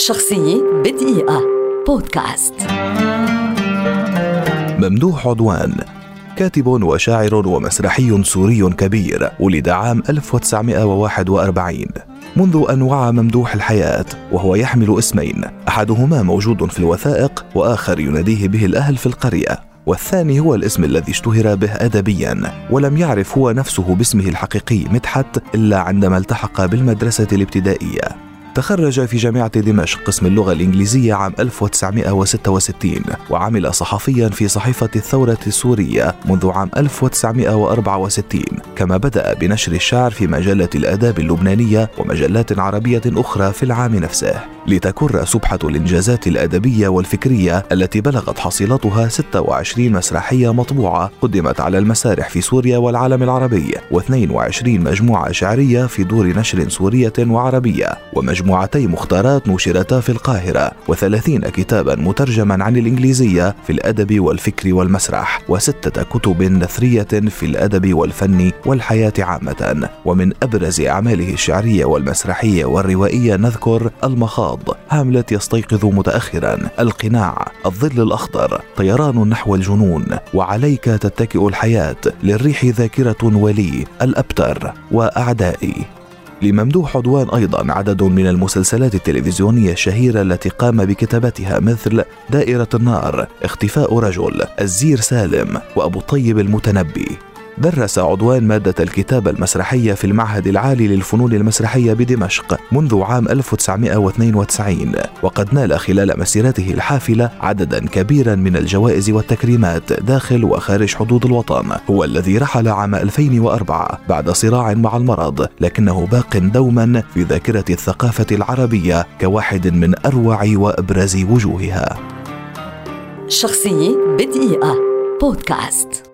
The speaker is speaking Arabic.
شخصية بدقيقة. بودكاست. ممدوح عدوان كاتب وشاعر ومسرحي سوري كبير ولد عام 1941 منذ أن وعى ممدوح الحياة وهو يحمل اسمين أحدهما موجود في الوثائق وآخر يناديه به الأهل في القرية. والثاني هو الاسم الذي اشتهر به ادبيا ولم يعرف هو نفسه باسمه الحقيقي مدحت إلا عندما التحق بالمدرسة الابتدائية. تخرج في جامعة دمشق قسم اللغة الإنجليزية عام 1966 وعمل صحفيا في صحيفة الثورة السورية منذ عام 1964 كما بدأ بنشر الشعر في مجلة الآداب اللبنانية ومجلات عربية أخرى في العام نفسه. لتكر سبحة الإنجازات الأدبية والفكرية التي بلغت حصيلتها 26 مسرحية مطبوعة قدمت على المسارح في سوريا والعالم العربي و22 مجموعة شعرية في دور نشر سورية وعربية ومجموعتي مختارات نشرتا في القاهرة و30 كتابا مترجما عن الإنجليزية في الأدب والفكر والمسرح وستة كتب نثرية في الأدب والفن والحياة عامة. ومن أبرز أعماله الشعرية والمسرحية والروائية نذكر المخاض هاملت يستيقظ متأخرا القناع الظل الأخضر طيران نحو الجنون وعليك تتكئ الحياة للريح ذاكرة ولي الأبتر وأعدائي. لممدوح عدوان أيضا عدد من المسلسلات التلفزيونية الشهيرة التي قام بكتابتها مثل دائرة النار اختفاء رجل الزير سالم وأبو الطيب المتنبي. درس عضوان مادة الكتابة المسرحية في المعهد العالي للفنون المسرحية بدمشق منذ عام 1992 وقد نال خلال مسيرته الحافلة عددا كبيرا من الجوائز والتكريمات داخل وخارج حدود الوطن. هو الذي رحل عام 2004 بعد صراع مع المرض لكنه باق دوما في ذاكرة الثقافة العربية كواحد من أروع وأبرز وجوهها. شخصية بدقيقة. بودكاست.